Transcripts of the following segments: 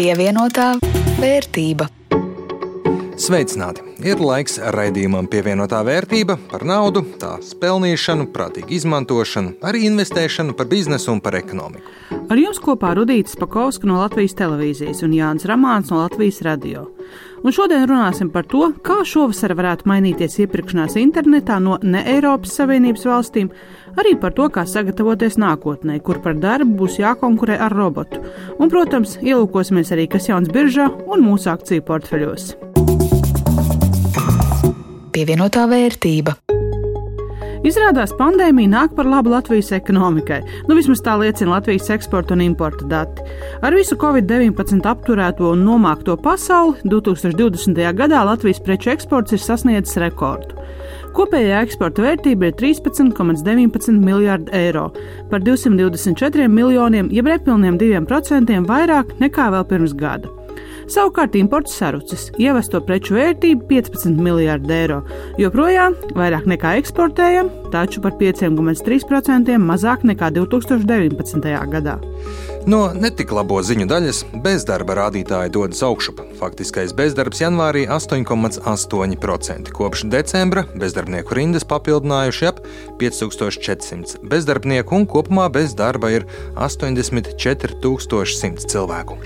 Pievienotā vērtība. Sveicināti! Ir laiks raidījumam pievienotā vērtība par naudu, tās pelnīšanu, prātīgu izmantošanu, arī investēšanu, par biznesu un par ekonomiku. Ar jums kopā Rudīts Pakausks no Latvijas televīzijas un Jānis Ramāns no Latvijas radio. Un šodien runāsim par to, kā šovasar varētu mainīties iepirkšanās internetā no ne Eiropas Savienības valstīm, arī par to, kā sagatavoties nākotnē, kur par darbu būs jākonkurē ar robotu. Un, protams, ielūkosimies arī, kas jauns biržā un mūsu akciju portfeļos. Pievienotā vērtība. Izrādās, pandēmija nāk par labu Latvijas ekonomikai. Nu, vismaz tā liecina Latvijas eksporta un importa dati. Ar visu Covid-19 apturēto un nomākto pasauli 2020. gadā Latvijas preču eksports ir sasniedzis rekordu. Kopējā eksporta vērtība ir 13,19 miljardi eiro, par 224 miljoniem, jeb nepilniem 2% vairāk nekā vēl pirms gada. Savukārt imports sarucis, ievesto preču vērtība 15 miljārdi eiro, joprojām vairāk nekā eksportējam, taču par 5,3% mazāk nekā 2019. gadā. No netik labo ziņu daļas bezdarba rādītāji dodas augšup. Faktiskais bezdarbs janvārī 8,8%. Kopš decembra bezdarbnieku rindas papildinājuši ap 5400 bezdarbnieku un kopumā bez darba ir 84 100 cilvēku.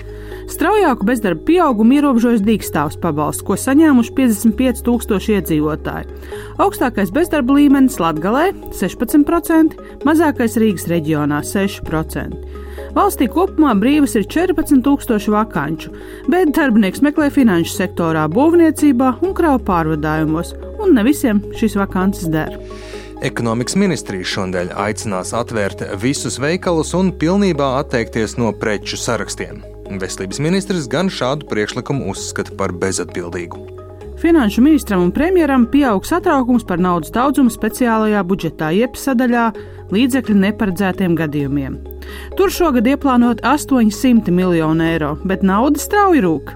Straujāku bezdarba pieaugumu ierobežojas dīkstāvs pabalsts, ko saņēmuši 55 tūkstoši iedzīvotāji. Augstākais bezdarba līmenis Latgalē - 16%, mazākais Rīgas reģionā - 6%. Valstī kopumā brīvas ir 14,000 vakanču, bet darbinieks meklē finanšu sektorā, būvniecībā un kravu pārvadājumos, un ne visiem šīs vakances der. Ekonomikas ministrija šodien aicinās atvērt visus veikalus un pilnībā atteikties no preču sarakstiem. Veselības ministrs gan šādu priekšlikumu uzskata par bezatbildīgu. Finanšu ministram un premjeram pieaug satraukums par naudas daudzumu speciālajā budžetā, jeb sadaļā līdzekļu neparedzētiem gadījumiem. Tur šogad ieplānot 800 miljonu eiro, bet nauda strauji rūk.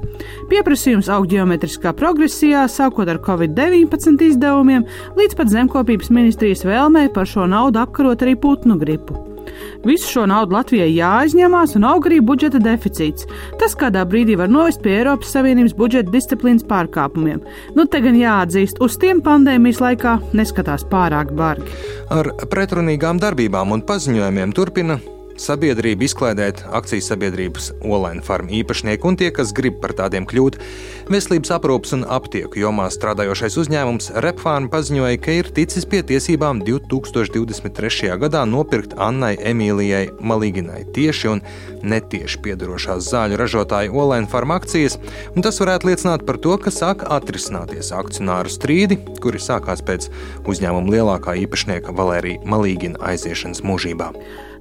Pieprasījums aug geometriskā progresijā, sākot ar Covid-19 izdevumiem, līdz pat zemkopības ministrijas vēlmei par šo naudu apkarot arī putnu gripu. Visu šo naudu Latvijai jāaizņemās un aug arī budžeta deficīts. Tas kādā brīdī var novest pie Eiropas Savienības budžeta disciplīnas pārkāpumiem. Nu, te gan jāatzīst, uz tiem pandēmijas laikā neskatās pārāk bargi. Ar pretrunīgām darbībām un paziņojumiem turpina sabiedrība izklaidēt akcijas sabiedrības Olaina farma īpašnieku un tie, kas grib par tādiem kļūt. Veselības aprūpas un aptieku jomā strādājošais uzņēmums Repfarma paziņoja, ka ir ticis pie tiesībām 2023. gadā nopirkt Annai Emīlijai Malīginai tieši un netieši piedarošās zāļu ražotāju Olaina farma akcijas, un tas varētu liecināt par to, ka sāk atrisināties akcionāru strīdi, kuri sākās pēc uzņēmuma lielākā īpašnieka Valērija Malīgina aiziešanas mūžībā.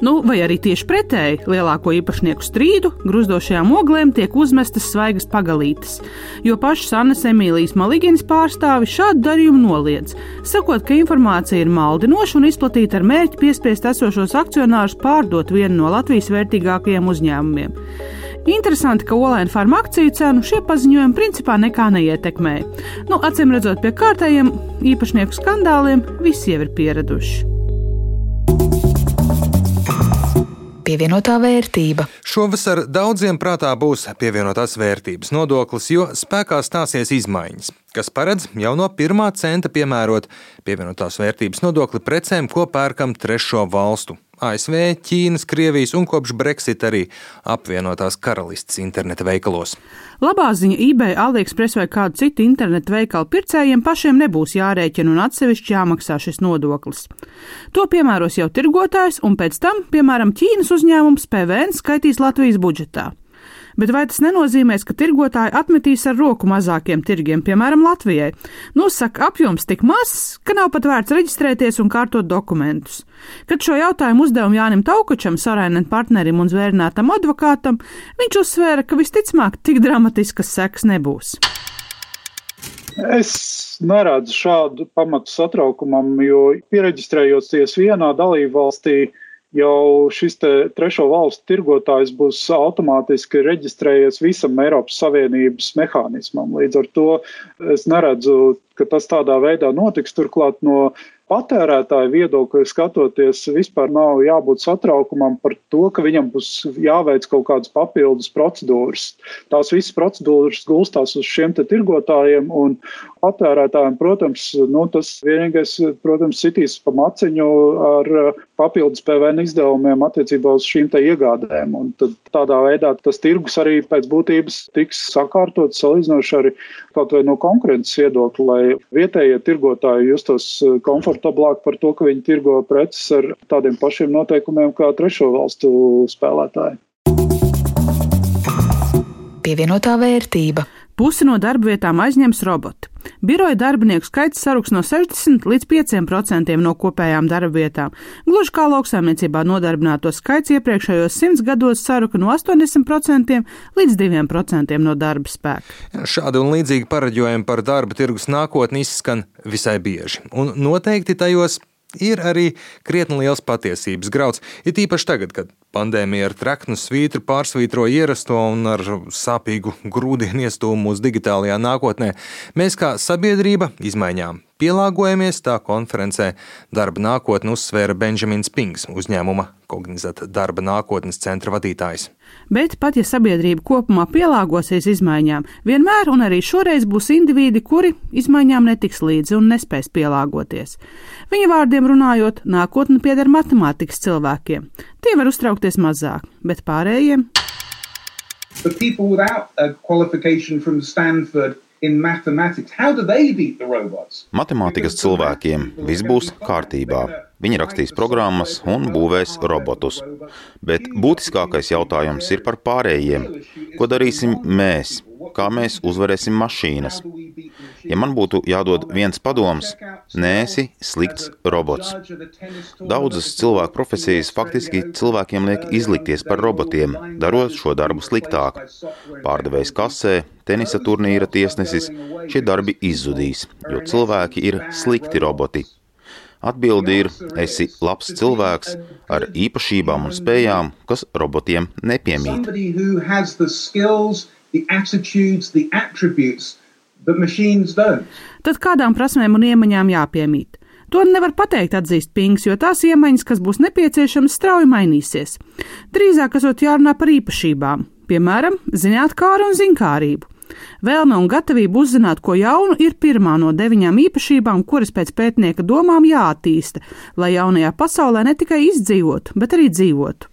Nu, vai arī tieši pretēji lielāko īpašnieku strīdu gruzdošajām oglēm tiek uzmestas svaigas pagalītes, jo pašas Annas Emīlijas Maliginas pārstāvi šādu darījumu noliedz, sakot, ka informācija ir maldinoša un izplatīta ar mērķi piespiest esošos akcionārus pārdot vienu no Latvijas vērtīgākajiem uzņēmumiem. Interesanti, ka Olaina farma akciju cenu šie paziņojumi principā nekā neietekmēja. Nu, acīm redzot, pie kārtējiem īpašnieku skandāliem visi jau ir pieraduši. Pievienotā vērtība. Šovasar daudziem prātā būs pievienotās vērtības nodoklis, jo spēkā stāsies izmaiņas, kas paredz jau no pirmā centa piemērot pievienotās vērtības nodokli precēm, ko pērkam trešo valstu ASV, Ķīnas, Krievijas un kopš Brexit arī apvienotās karalistes interneta veikalos. Labā ziņa eBay, AliExpress vai kādu citu internetu veikalu pircējiem pašiem nebūs jārēķina un atsevišķi jāmaksā šis nodoklis. To piemēros jau tirgotājs, un pēc tam, piemēram, Ķīnas uzņēmums PVN skaitīs Latvijas budžetā bet vai tas nenozīmēs, ka tirgotāji atmetīs ar roku mazākiem tirgiem, piemēram, Latvijai? Nosaka apjoms tik mazs, ka nav pat vērts reģistrēties un kārtot dokumentus. Kad šo jautājumu uzdevumu Jānim Taukačam, Sorainen partnerim un zvērnētam advokātam, viņš uzsvēra, ka visticamāk tik dramatiskas sekas nebūs. Es neredzu šādu pamatu satraukumam, jo pieregistrējoties vienā dalību valstī, jau šis trešo valstu tirgotājs būs automātiski reģistrējies visam Eiropas Savienības mehānismam. Līdz ar to es neredzu, ka tas tādā veidā notiks. Turklāt no patērētāju viedokļa skatoties, vispār nav jābūt satraukumam par to, ka viņam būs jāveic kaut kādas papildus procedūras. Tās visas procedūras gulstās uz šiem tirgotājiem un patērētājiem. Protams, nu, tas vienīgais, protams, sitīs pa maciņu ar papildus PVN izdevumiem attiecībā uz šīm iegādēm. Un tad tādā veidā tas tirgus arī pēc būtības tiks sakārtots salīdzinoši arī kaut vai no konkurences viedokļa, lai vietējie tirgotāji justos komfortabli komfortablāk par to, ka viņi tirgo preces ar tādiem pašiem noteikumiem kā trešo valstu spēlētāji. Pievienotā vērtība. Pusi no darba vietām aizņems roboti. Biroja darbinieku skaits saruks no 60 līdz 5% no kopējām darba vietām. Gluži kā lauksaimniecībā nodarbināto skaits iepriekšējos simts gados saruka no 80% līdz 2% no darba spēka. Šādi un līdzīgi pareģojumi par darba tirgus nākotni izskan visai bieži, un noteikti tajos ir arī krietni liels patiesības grauds. Ir īpaši tagad, kad pandēmija ar treknu svītru pārsvītro ierasto un ar sāpīgu grūdienu iestūmu mūsu digitālajā nākotnē, mēs kā sabiedrība izmaiņām pielāgojamies, tā konferencē darba nākotne uzsvēra Benjamins Pings, uzņēmuma Cognizat darba nākotnes centra vadītājs. Bet pat ja sabiedrība kopumā pielāgosies izmaiņām, vienmēr un arī šoreiz būs indivīdi, kuri izmaiņām netiks līdzi un nespēs pielāgoties. Viņa vārdiem runājot, nākotne pieder matemātikas cilvēkiem. Tie var uztraukties mazāk, bet pārējiem. The people without a qualification from Stanford Matemātikas cilvēkiem viss būs kārtībā. Viņi rakstīs programmas un būvēs robotus. Bet būtiskākais jautājums ir par pārējiem. Ko darīsim mēs? Kā mēs uzvarēsim mašīnas? Ja man būtu jādod viens padoms, nēsi slikts robots. Daudzas cilvēku profesijas faktiski cilvēkiem liek izlikties par robotiem, darot šo darbu sliktāk. Pārdevējs kasē, tenisa turnīra tiesnesis, šie darbi izzudīs, jo cilvēki ir slikti roboti. Atbildi ir, esi labs cilvēks ar īpašībām un spējām, kas robotiem nepiemīt. The attitudes, the attributes Tad kādām prasmēm un iemaņām jāpiemīt? To nevar pateikt, atzīst Pings, jo tās iemaņas, kas būs nepieciešamas, strauji mainīsies. Drīzāk esot jārunā par īpašībām, piemēram, zinātnākāru un zinkārību. Vēlme un gatavība uzzināt ko jaunu ir pirmā no deviņām īpašībām, kuras pēc pētnieka domām jāattīsta, lai jaunajā pasaulē ne tikai izdzīvotu, bet arī dzīvotu.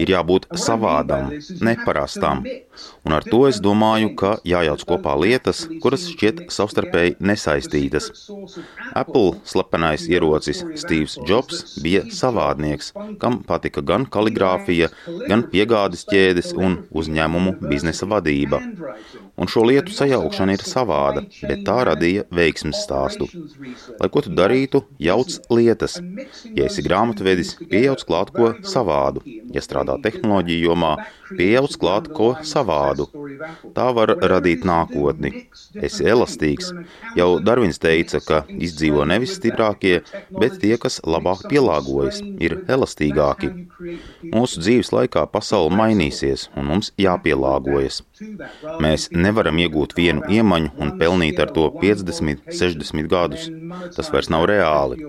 Ir jābūt savādam, neparastam. Un ar to es domāju, ka jājauc kopā lietas, kuras šķiet savstarpēji nesaistītas. Apple slepenais ierocis Steve's Jobs bija savādnieks, kam patika gan kaligrāfija, gan piegādes ķēdes un uzņēmumu biznesa vadība. Un šo lietu sajaukšana ir savāda, bet tā radīja veiksmes stāstu. Lai ko tu darītu, jauc lietas. Ja esi grāmatvedis, pieejauc klāt ko savādu. Ja strādā tehnoloģiju jomā, pieejauc klāt ko savādu. Tā var radīt nākotni. Esi elastīgs. Jau Darvins teica, ka izdzīvo nevis stiprākie, bet tie, kas labāk pielāgojas, ir elastīgāki. Mūsu dzīves laikā pasaule mainīsies, un mums jāpielāgojas. Mēs nevaram iegūt vienu iemaņu un pelnīt ar to 50, 60 gadus. Tas vairs nav reāli.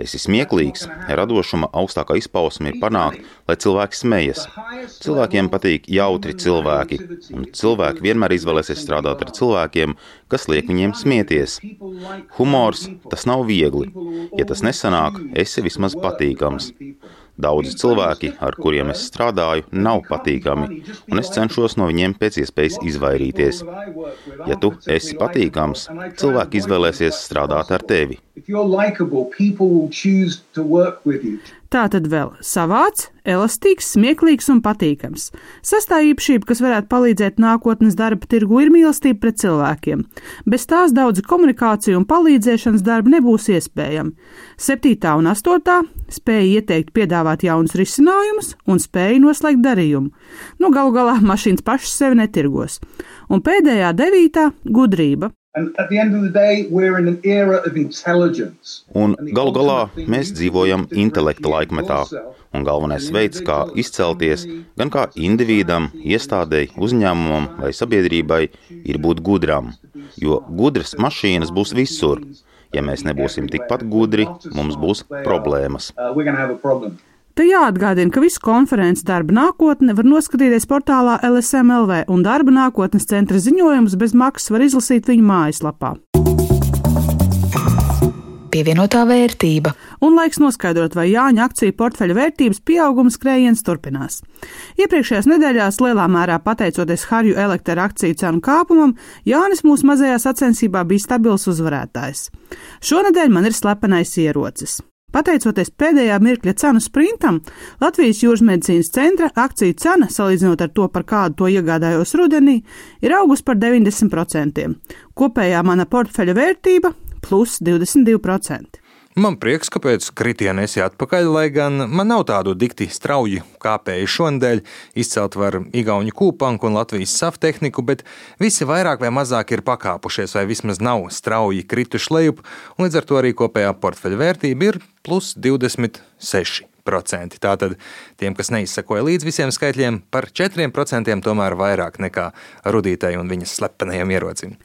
Esi smieklīgs, radošuma augstākā izpausme ir panākt, lai cilvēki smejas. Cilvēkiem patīk jautri cilvēki, un cilvēki vienmēr izvēlēsies strādāt ar cilvēkiem, kas liek viņiem smieties. Humors tas nav viegli. Ja tas nesanāk, esi vismaz patīkams. Daudzi cilvēki, ar kuriem es strādāju, nav patīkami, un es cenšos no viņiem pēc iespējas izvairīties. Ja tu esi patīkams, cilvēki izvēlēsies strādāt ar tevi. Tā tad vēl savāds, elastīgs, smieklīgs un patīkams. Sastā īpašība, kas varētu palīdzēt nākotnes darba tirgu, ir mīlestība pret cilvēkiem. Bez tās daudz komunikāciju un palīdzēšanas darba nebūs iespējama. Septītā un astotā spēja ieteikt, piedāvāt jaunus risinājumus un spēja noslēgt darījumu. Nu, galu galā mašīnas pašas sevi netirgos. Un pēdējā devītā - gudrība. Un galu galā mēs dzīvojam intelekta laikmetā, un galvenais veids, kā izcelties gan kā individam, iestādēji, uzņēmumam vai sabiedrībai, ir būt gudram. jo gudras mašīnas būs visur. Ja mēs nebūsim tikpat gudri, mums būs problēmas. Te jāatgādina, ka visu konferences darba nākotne var noskatīties portālā LSMLV un darba nākotnes centra ziņojumus bez maksas var izlasīt viņu mājaslapā pievienotā vērtība. Un laiks noskaidrot, vai Jāņa akciju portfeļa vērtības pieauguma skrējiens turpinās. Iepriekšējās nedēļās lielā mērā pateicoties Harju elektra akciju cenu kāpumam, Jānis mūsu mazajā sacensībā bija stabils uzvarētājs. Šonadēļ man ir slepenais ierocis. Pateicoties pēdējā mirkļa cenu sprintam, Latvijas jūras medicīnas centra akciju cena, salīdzinot ar to, par kādu to iegādājos rudenī, ir augusi par 90%. Kopējā mana portfeļa vērtība plus 22%. Man prieks, ka pēc kritiena esi atpakaļ, lai gan man nav tādu dikti strauju kāpēju šonadēļ. Izcelt var Igauniju kūpanku un Latvijas saftehniku, bet visi vairāk vai mazāk ir pakāpušies, vai vismaz nav strauji krituši lejup, un līdz ar to arī kopējā portfeļa vērtība ir plus 26. Tātad tiem, kas neizsakoja līdz visiem skaitļiem, par 4% tomēr vairāk nekā rudītai un viņas slepenajam ierocim.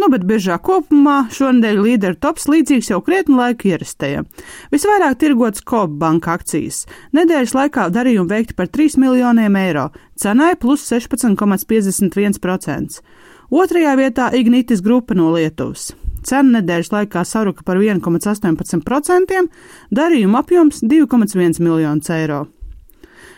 Nu, bet biržā kopumā šonadēļ līderu tops līdzīgs jau krietnu laiku ierastajam. Visvairāk tirgots Coop banka akcijas. Nedēļas laikā darījumi veikti par 3 miljoniem eiro, cenai plus 16,51%. Otrajā vietā Ignitis grupa no Lietuvas. Cena nedēļas laikā saruka par 1,18%, darījuma apjoms 2,1 miljonus eiro.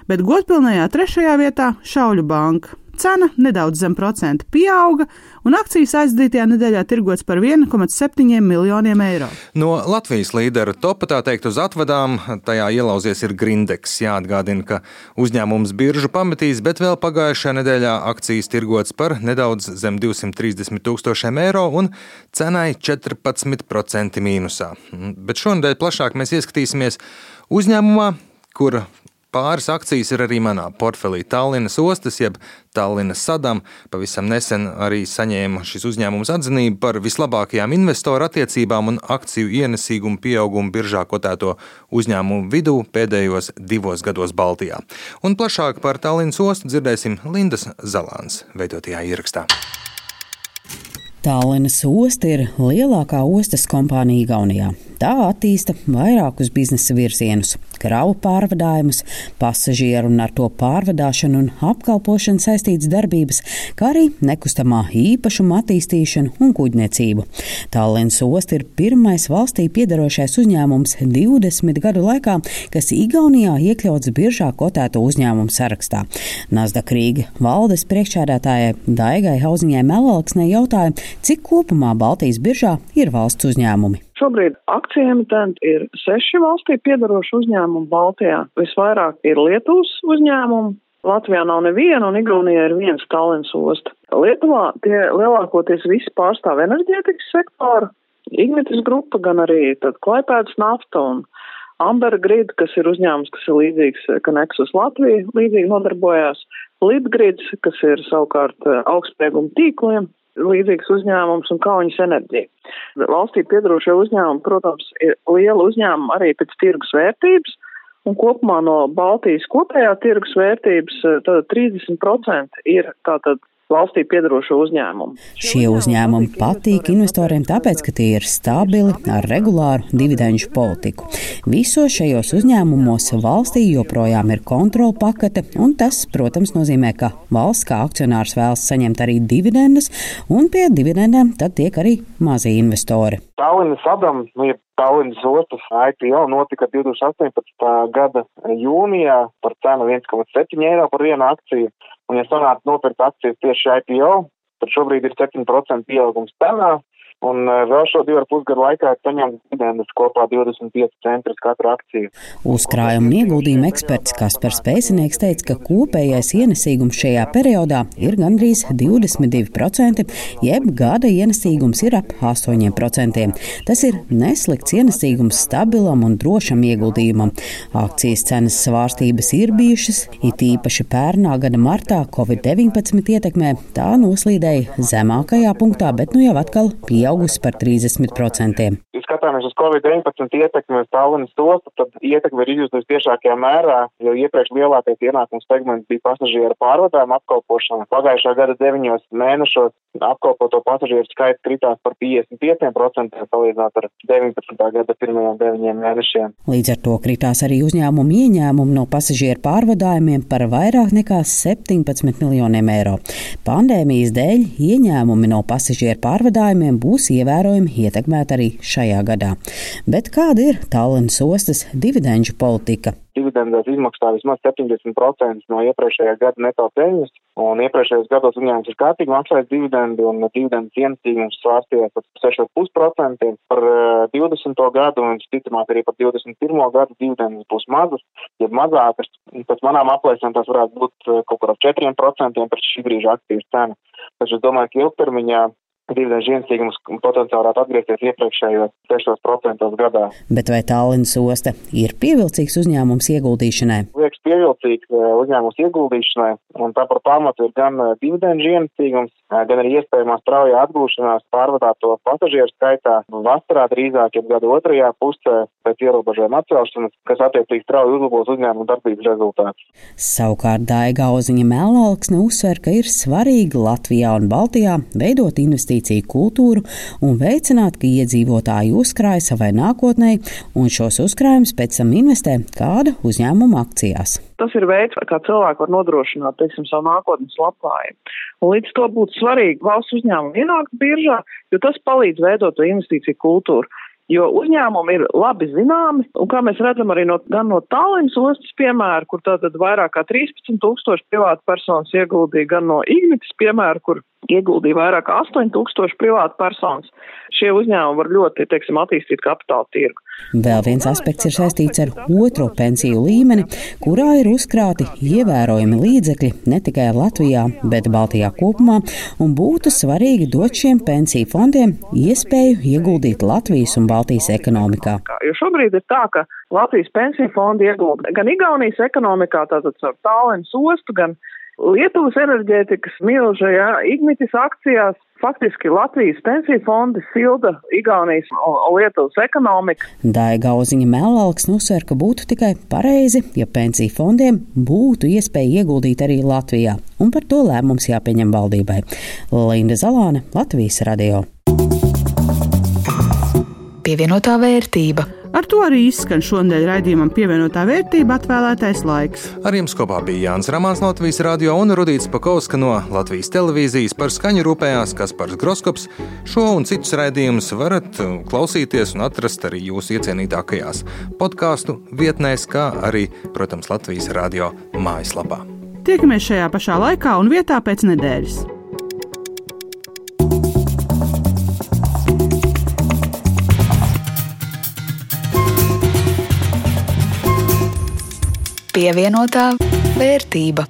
Bet godpilnajā trešajā vietā Šauļu banka. Cena nedaudz zem procenta pieauga, un akcijas aizdītajā nedēļā tirgots par 1,7 miljoniem eiro. No Latvijas līdera topa tā teikt uz atvadām, tajā ielauzies ir Grindeks. Jāatgādina, ka uzņēmums biržu pametīs, bet vēl pagājušajā nedēļā akcijas tirgots par nedaudz zem 230 tūkstošiem eiro un cenai 14% mīnusā. Bet šonadēļ plašāk mēs ieskatīsimies uzņēmumā, kur Pāris akcijas ir arī manā portfelī. Tallinas ostas, jeb Tallinas sadam, pavisam nesen arī saņēma šis uzņēmums atzinību par vislabākajām investoru attiecībām un akciju ienesīgumu pieaugumu biržā kotēto uzņēmumu vidū pēdējos divos gados Baltijā. Un plašāk par Tallinas ostu dzirdēsim Lindas Zalāns veidotajā ierakstā. Tallinas osta ir lielākā ostas kompānija Igaunijā. Tā attīsta vairākus biznesa virzienus kravu pārvadājumus, pasažieru un ar to pārvadāšanu un apkalpošanu saistītas darbības, kā arī nekustamā īpašuma attīstīšanu un kuģniecību. Tallinas osta ir pirmais valstī piedarošais uzņēmums 20 gadu laikā, kas Igaunijā iekļauts biržā kotēto uzņēmumu sarakstā. Nasdaq Rīga valdes priekšādātājai Daigai Hauziņai Melalksnē jautāja, cik kopumā Baltijas biržā ir valsts uzņēmumi. Šobrīd akciju emitenti ir seši valstī piedaroši uzņēmumi Baltijā. Visvairāk ir Lietuvas uzņēmumi. Latvijā nav neviena un Igaunijā ir viens Tallinas osta. Lietuvā tie lielākoties visi pārstāv enerģētikas sektoru. Ignitis grupa, gan arī tad Klaipēdas nafta un Amber Grid, kas ir uzņēmums, kas ir līdzīgs, ka Nexus Latvija līdzīgi nodarbojās. Litgrids, kas ir savukārt augstspieguma tīkliem, līdzīgs uzņēmums un Kaunis enerģija. Valstī piedarošie uzņēmumi, protams, ir liela uzņēmuma arī pēc tirgus vērtības, un kopumā no Baltijas kopējā tirgus vērtības tātad 30% ir tātad valstī piedarošo uzņēmumu. Šie uzņēmumi patīk investoriem tāpēc, ka tie ir stabili ar regulāru dividendžu politiku. Visos šajos uzņēmumos valstī joprojām ir kontrola pakete, un tas, protams, nozīmē, ka valsts kā akcionārs vēlas saņemt arī dividendes, un pie dividendēm tad tiek arī mazi investori. Tallinas sadam, nu, ja Tallinas ostas IPO notika 2018. gada jūnijā par cenu 1,7 eiro par vienu akciju. Un, ja sanāca nopirkt akcijas tieši IPO, tad šobrīd ir 7% pieaugums cenā, Un eh, vēl šo divu ar pusgadu laikā saņemt dividendes kopā 25 centus katru akciju. Uzkrājuma un ieguldījuma eksperts Kaspars Pēcinieks teica, ka kopējais ienesīgums šajā periodā ir gandrīz 22%, jeb gada ienesīgums ir ap 8%. Tas ir neslikts ienesīgums stabilam un drošam ieguldījumam. Akcijas cenas svārstības ir bijušas, it īpaši pērnā gada martā Covid-19 ietekmē tā noslīdēja zemākajā punktā, bet nu jau atkal pieaug pieaugusi par 30%. Skatāmies uz Covid-19 ietekmi uz Tallinas ostu, tad ietekme ir izjustusi tiešākajā mērā, jo iepriekš lielākais ienākums segments bija pasažieru pārvadājumu apkalpošana. Pagājušā gada deviņos mēnešos apkalpoto pasažieru skaits kritās par 55% salīdzinot ar 19. gada pirmajiem deviņiem mēnešiem. Līdz ar to kritās arī uzņēmumu ieņēmumi no pasažieru pārvadājumiem par vairāk nekā 17 miljoniem eiro. Pandēmijas dēļ ieņēmumi no pasažieru pārvadājumiem būs ievērojami ietekmēti arī šajā gadā. Bet kāda ir Tallinas ostas dividendžu politika? dividendēs izmaksā vismaz 70% no iepriekšējā gada neto peļņas, un iepriekšējos gados uzņēmums ir kārtīgi maksājis dividendi, un dividendu ienesīgums svārstījās par 6,5% par 20. gadu, un visticamāk arī par 21. gadu dividendas būs mazas, ja mazākas. Pēc manām aplēsēm tas varētu būt kaut kur ap 4% par šī brīža aktīvas cenu. Taču es domāju, ka ilgtermiņā dividendžu ienesīgums potenciāli varētu atgriezties iepriekšējos 6% gadā. Bet vai Tallinas osta ir pievilcīgs uzņēmums ieguldīšanai? Liekas pievilcīgs eh, uzņēmums ieguldīšanai, un tā par pamatu ir gan eh, dividendžu ienesīgums, eh, gan arī iespējamā straujā atgūšanās pārvadāto pasažieru skaitā vasarā drīzāk, ja gada otrajā pusē pēc ierobežojuma atcelšanas, kas attiecīgi strauji uzlabos uzņēmumu darbības rezultātus. Savukārt Daiga Auziņa Mēlālksne uzsver, ka ir svarīgi Latvijā un Baltijā veidot investīciju investīciju kultūru un veicināt, ka iedzīvotāji uzkrāj savai nākotnē un šos uzkrājumus pēc tam investē kāda uzņēmuma akcijās. Tas ir veids, kā cilvēki var nodrošināt teiksim, savu nākotnes labklājību. Līdz to būtu svarīgi valsts uzņēmumu ienākt biržā, jo tas palīdz veidot investīciju kultūru. Jo uzņēmumi ir labi zināmi, un kā mēs redzam arī no, gan no Tallinas ostas piemēra, kur tātad vairāk kā 13 tūkstoši privātu personas ieguldīja, gan no Ignitas piemēra, kur ieguldīja vairāk kā 8000 privātu personas. Šie uzņēmumi var ļoti, teiksim, attīstīt kapitāla tirgu. Vēl viens aspekts ir saistīts ar otro pensiju līmeni, kurā ir uzkrāti ievērojami līdzekļi ne tikai Latvijā, bet Baltijā kopumā, un būtu svarīgi dot šiem pensiju fondiem iespēju ieguldīt Latvijas un Baltijas ekonomikā. Jo šobrīd ir tā, ka Latvijas pensiju fondi iegulda gan Igaunijas ekonomikā, tātad caur Tallinas ostu, gan Lietuvas enerģētikas milžajā Ignitis akcijās faktiski Latvijas pensiju fondi silda Igaunijas un Lietuvas ekonomiku. Daiga Gauziņa Melalks nosver, ka būtu tikai pareizi, ja pensiju fondiem būtu iespēja ieguldīt arī Latvijā, un par to lēmums jāpieņem valdībai. Linda Zalāne, Latvijas radio. Pievienotā vērtība. Ar to arī izskan šodien raidījumam pievienotā vērtība atvēlētais laiks. Ar jums kopā bija Jānis Ramāns no Latvijas radio un Rudīts Pakauska no Latvijas televīzijas par skaņu rūpējās Kaspars Groskops. Šo un citus raidījumus varat klausīties un atrast arī jūsu iecienītākajās podkāstu vietnēs, kā arī, protams, Latvijas radio mājaslapā. Tiekamies šajā pašā laikā un vietā pēc nedēļas. Pievienotā vērtība.